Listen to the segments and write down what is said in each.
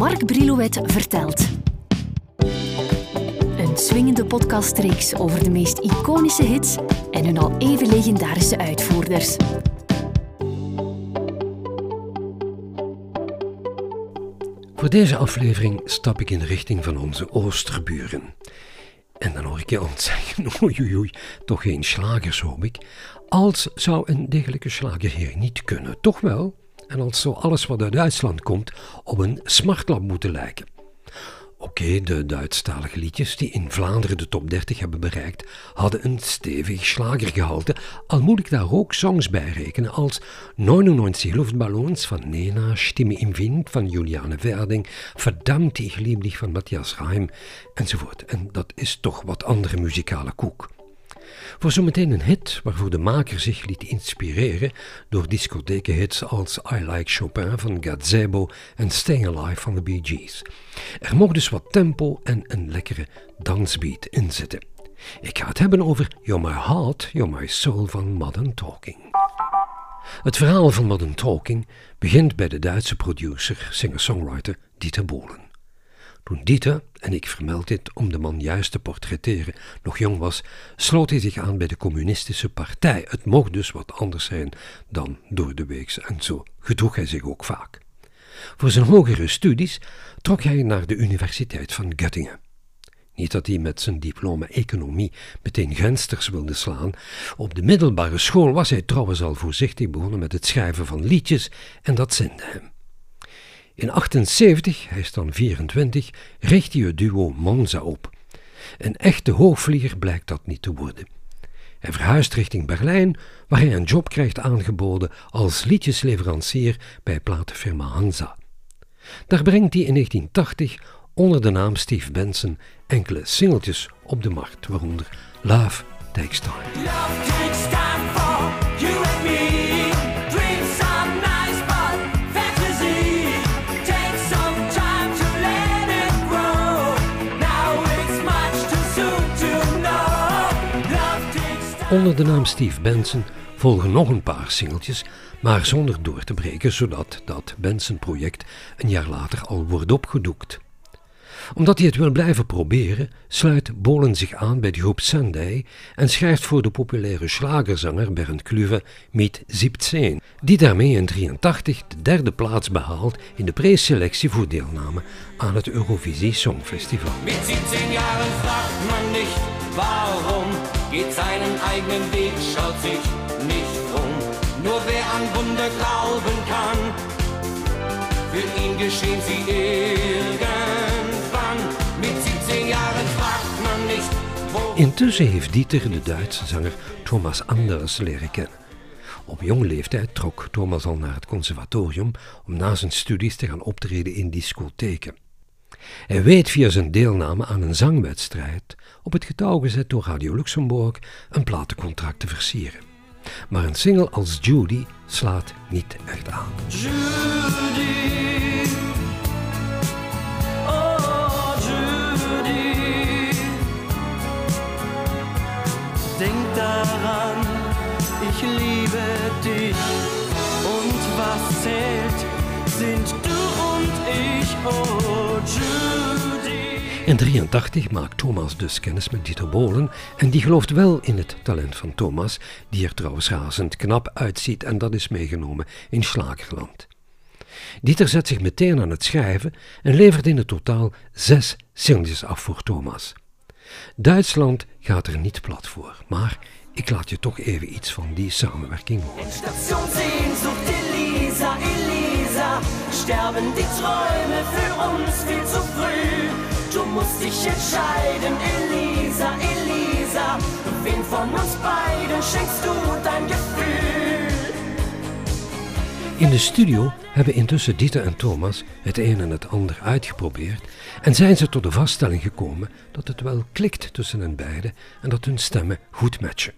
Mark Brilouet vertelt. Een swingende podcastreeks over de meest iconische hits en hun al even legendarische uitvoerders. Voor deze aflevering stap ik in de richting van onze oosterburen. En dan hoor ik je zeggen, oei oei toch geen slagers hoop ik. Als zou een degelijke slager hier niet kunnen, toch wel? En als zo alles wat uit Duitsland komt op een smartlap moeten lijken. Oké, de Duitsstalige liedjes die in Vlaanderen de top 30 hebben bereikt, hadden een stevig slagergehalte, al moet ik daar ook songs bij rekenen als 99 Luftballons van Nena, Stimme im Wind van Juliane Verding, Verdammt ich lieb dich van Matthias Reim, enzovoort. En dat is toch wat andere muzikale koek. Voor zometeen een hit waarvoor de maker zich liet inspireren door discothekenhits als I Like Chopin van Gazebo en Staying Alive van de Bee Gees. Er mocht dus wat tempo en een lekkere dansbeat in zitten. Ik ga het hebben over You're My Heart, You're My Soul van Modern Talking. Het verhaal van Modern Talking begint bij de Duitse producer, singer-songwriter Dieter Bohlen. Toen Dieter, en ik vermeld dit om de man juist te portretteren, nog jong was, sloot hij zich aan bij de communistische partij. Het mocht dus wat anders zijn dan door de weeks en zo gedroeg hij zich ook vaak. Voor zijn hogere studies trok hij naar de Universiteit van Göttingen. Niet dat hij met zijn diploma economie meteen gensters wilde slaan. Op de middelbare school was hij trouwens al voorzichtig begonnen met het schrijven van liedjes en dat zinde hem. In 78, hij is dan 24, richt hij het duo Monza op. Een echte hoogvlieger blijkt dat niet te worden. Hij verhuist richting Berlijn, waar hij een job krijgt aangeboden als liedjesleverancier bij platenfirma Hansa. Daar brengt hij in 1980 onder de naam Steve Benson enkele singeltjes op de markt, waaronder Love Takes. Love takes time Onder de naam Steve Benson volgen nog een paar singeltjes, maar zonder door te breken, zodat dat Benson-project een jaar later al wordt opgedoekt. Omdat hij het wil blijven proberen, sluit Bolen zich aan bij de groep Sunday en schrijft voor de populaire slagerzanger Bernd Kluwe Meet 17, die daarmee in 83 de derde plaats behaalt in de preselectie voor deelname aan het Eurovisie Songfestival. Met 17 jaren vraagt man niet waarom geht seinen eigenen Weg, schaut sich nicht um. Nur wer an Wunder glauben kann, für ihn geschehen sie irgendwann. Intussen heeft Dieter de Duitse zanger Thomas Anders leren kennen. Op jonge leeftijd trok Thomas al naar het conservatorium om na zijn studies te gaan optreden in discotheken. Hij weet via zijn deelname aan een zangwedstrijd op het getouw gezet door Radio Luxemburg een platencontract te versieren. Maar een single als Judy slaat niet echt aan. Judy, daran, ich liebe dich und was zählt, sind du und ich, oh. In 1983 maakt Thomas dus kennis met Dieter Bolen en die gelooft wel in het talent van Thomas, die er trouwens razend knap uitziet en dat is meegenomen in Slagerland. Dieter zet zich meteen aan het schrijven en levert in het totaal zes singles af voor Thomas. Duitsland gaat er niet plat voor, maar ik laat je toch even iets van die samenwerking horen. Station Sehnsucht, Elisa, Elisa, sterben die Träume für uns viel zu früh. Du musst dich entscheiden, Elisa, Elisa. Wen von uns beiden schenkst du dein Gefühl? In de studio hebben intussen Dieter en Thomas het een en het ander uitgeprobeerd en zijn ze tot de vaststelling gekomen dat het wel klikt tussen hen beiden en dat hun stemmen goed matchen.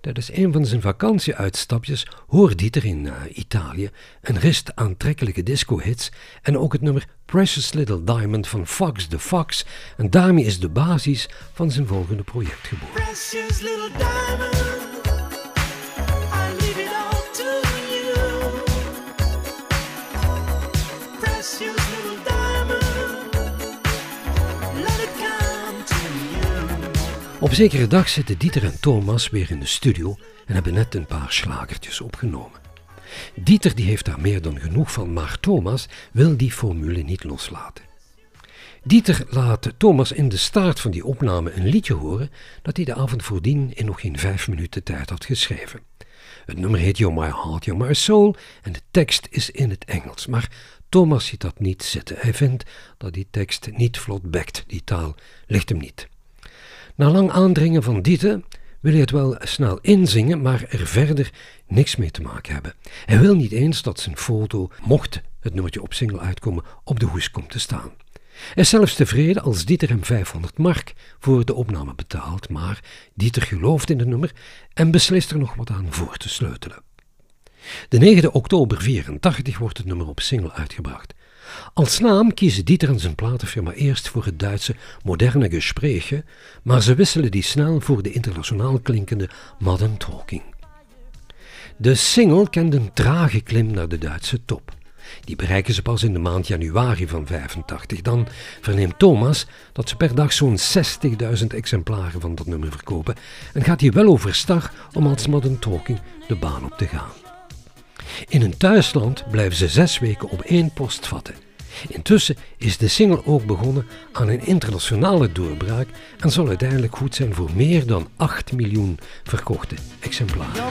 Tijdens een van zijn vakantieuitstapjes hoort Dieter in uh, Italië een rest aantrekkelijke disco-hits en ook het nummer Precious Little Diamond van Fox the Fox. En daarmee is de basis van zijn volgende project geboren. Op zekere dag zitten Dieter en Thomas weer in de studio en hebben net een paar slagertjes opgenomen. Dieter die heeft daar meer dan genoeg van, maar Thomas wil die formule niet loslaten. Dieter laat Thomas in de staart van die opname een liedje horen dat hij de avond voordien in nog geen vijf minuten tijd had geschreven. Het nummer heet Your My Heart, Your My Soul en de tekst is in het Engels, maar Thomas ziet dat niet zitten. Hij vindt dat die tekst niet vlot bekt, die taal ligt hem niet. Na lang aandringen van Dieter wil hij het wel snel inzingen, maar er verder niks mee te maken hebben. Hij wil niet eens dat zijn foto, mocht het nummertje op single uitkomen, op de hoes komt te staan. Hij is zelfs tevreden als Dieter hem 500 mark voor de opname betaalt, maar Dieter gelooft in het nummer en beslist er nog wat aan voor te sleutelen. De 9 oktober 84 wordt het nummer op single uitgebracht. Als naam kiezen Dieter en zijn platenfirma eerst voor het Duitse moderne gesprechen, maar ze wisselen die snel voor de internationaal klinkende Modern Talking. De single kent een trage klim naar de Duitse top. Die bereiken ze pas in de maand januari van 85. Dan verneemt Thomas dat ze per dag zo'n 60.000 exemplaren van dat nummer verkopen en gaat hij wel overstag om als Modern Talking de baan op te gaan. In hun thuisland blijven ze zes weken op één post vatten. Intussen is de single ook begonnen aan een internationale doorbraak en zal uiteindelijk goed zijn voor meer dan 8 miljoen verkochte exemplaren.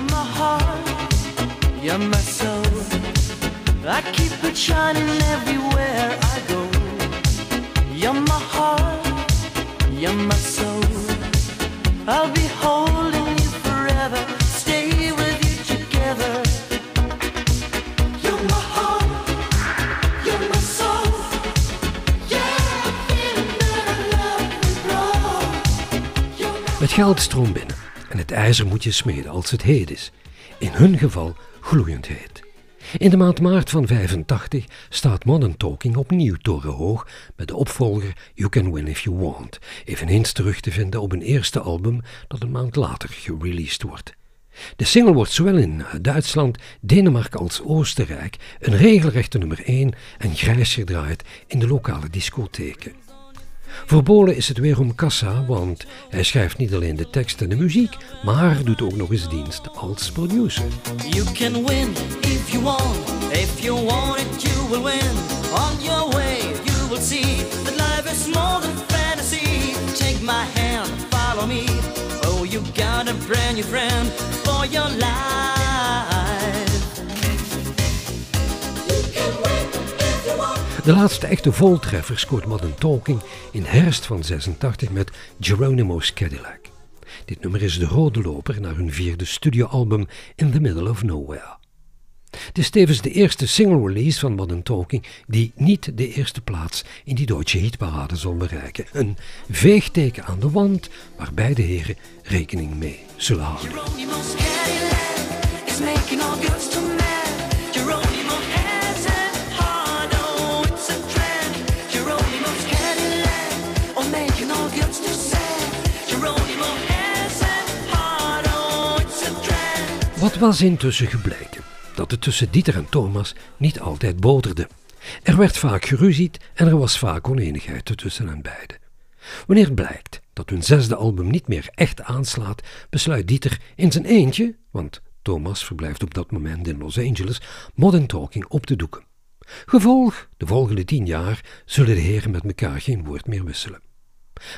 Geld stroomt binnen en het ijzer moet je smeden als het heet is. In hun geval gloeiend heet. In de maand maart van 85 staat Modern Talking opnieuw torenhoog met de opvolger You Can Win If You Want, eveneens terug te vinden op een eerste album dat een maand later gereleased wordt. De single wordt zowel in Duitsland, Denemarken als Oostenrijk een regelrechte nummer 1 en grijs gedraaid in de lokale discotheken. Voor Bolen is het weer om kassa, want hij schrijft niet alleen de tekst en de muziek, maar doet ook nog eens dienst als producer. You can win if you want, if you want it you will win. On your way you will see that life is more than fantasy. Take my hand, follow me. Oh, you got a brand new friend for your life. De laatste echte voltreffer scoort Modern Talking in herfst van 86 met Geronimo's Cadillac. Dit nummer is de rode loper naar hun vierde studioalbum In the Middle of Nowhere. Het is tevens de eerste single release van Modern Talking die niet de eerste plaats in die Duitse hitparade zal bereiken. Een veegteken aan de wand waar beide heren rekening mee zullen houden. Wat was intussen gebleken? Dat het tussen Dieter en Thomas niet altijd boterde. Er werd vaak geruzied en er was vaak oneenigheid tussen hen beiden. Wanneer blijkt dat hun zesde album niet meer echt aanslaat, besluit Dieter in zijn eentje, want Thomas verblijft op dat moment in Los Angeles, Modern Talking op te doeken. Gevolg, de volgende tien jaar zullen de heren met elkaar geen woord meer wisselen.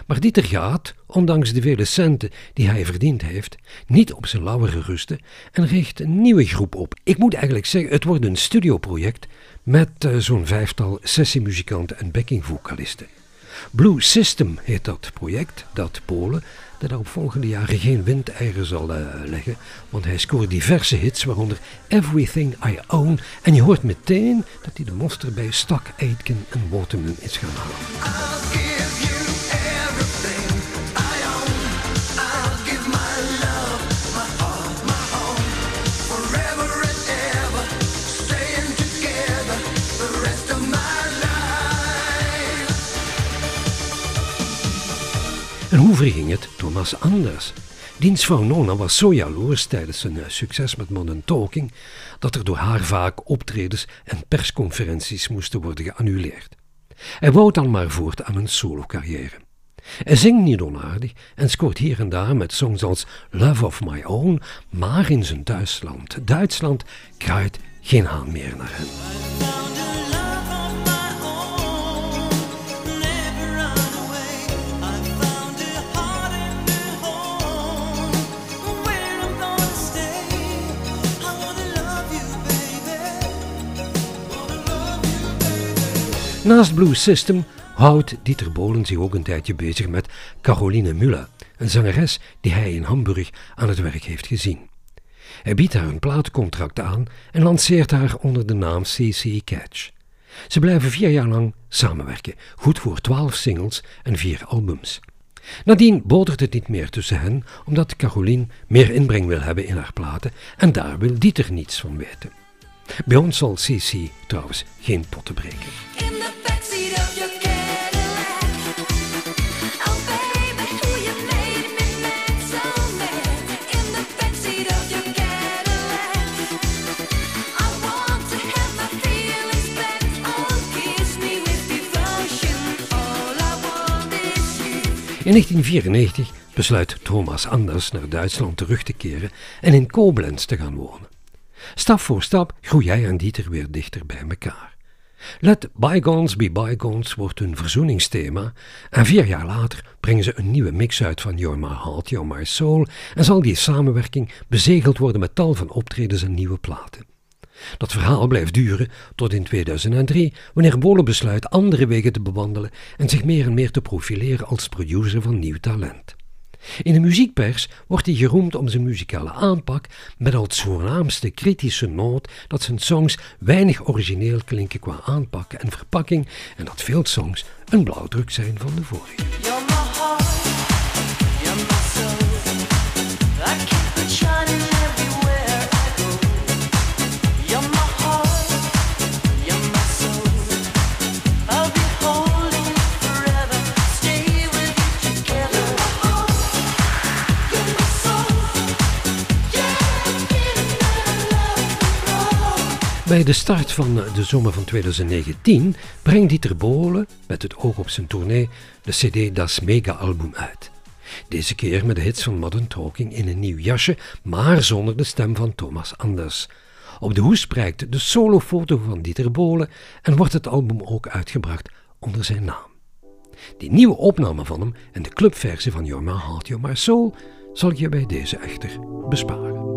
Maar Dieter gaat, ondanks de vele centen die hij verdiend heeft, niet op zijn lauweren rusten en richt een nieuwe groep op. Ik moet eigenlijk zeggen, het wordt een studioproject met uh, zo'n vijftal sessiemuzikanten en backingvocalisten. Blue System heet dat project, dat Polen, dat op volgende jaren geen windeieren zal uh, leggen, want hij scoort diverse hits, waaronder Everything I Own, en je hoort meteen dat hij de monster bij Stak, Aitken en Waterman is gaan halen. En hoe verging het Thomas anders? Dienstvrouw Nona was zo jaloers tijdens zijn eh, succes met Modern Talking dat er door haar vaak optredens en persconferenties moesten worden geannuleerd. Hij wou dan maar voort aan een solo-carrière. Hij zingt niet onaardig en scoort hier en daar met songs als Love of My Own, maar in zijn thuisland, Duitsland, kruidt geen haan meer naar hen. Naast Blue System houdt Dieter Bolen zich ook een tijdje bezig met Caroline Müller, een zangeres die hij in Hamburg aan het werk heeft gezien. Hij biedt haar een plaatcontract aan en lanceert haar onder de naam CC Catch. Ze blijven vier jaar lang samenwerken, goed voor twaalf singles en vier albums. Nadien botert het niet meer tussen hen, omdat Caroline meer inbreng wil hebben in haar platen en daar wil Dieter niets van weten. Bij ons zal CC trouwens geen potten breken. In 1994 besluit Thomas Anders naar Duitsland terug te keren en in Koblenz te gaan wonen. Stap voor stap groei hij en Dieter weer dichter bij elkaar. Let bygones be bygones wordt hun verzoeningsthema en vier jaar later brengen ze een nieuwe mix uit van You're My Heart, You're My Soul en zal die samenwerking bezegeld worden met tal van optredens en nieuwe platen. Dat verhaal blijft duren tot in 2003, wanneer Bolo besluit andere wegen te bewandelen en zich meer en meer te profileren als producer van nieuw talent. In de muziekpers wordt hij geroemd om zijn muzikale aanpak, met als voornaamste kritische noot dat zijn songs weinig origineel klinken qua aanpak en verpakking en dat veel songs een blauwdruk zijn van de vorige. Bij de start van de zomer van 2019 brengt Dieter Bohlen, met het oog op zijn tournee, de CD Das Mega Album uit. Deze keer met de hits van Modern Talking in een nieuw jasje, maar zonder de stem van Thomas Anders. Op de hoes prijkt de solofoto van Dieter Bohlen en wordt het album ook uitgebracht onder zijn naam. Die nieuwe opname van hem en de clubversie van Your My Heart, Your My Soul zal ik je bij deze echter besparen.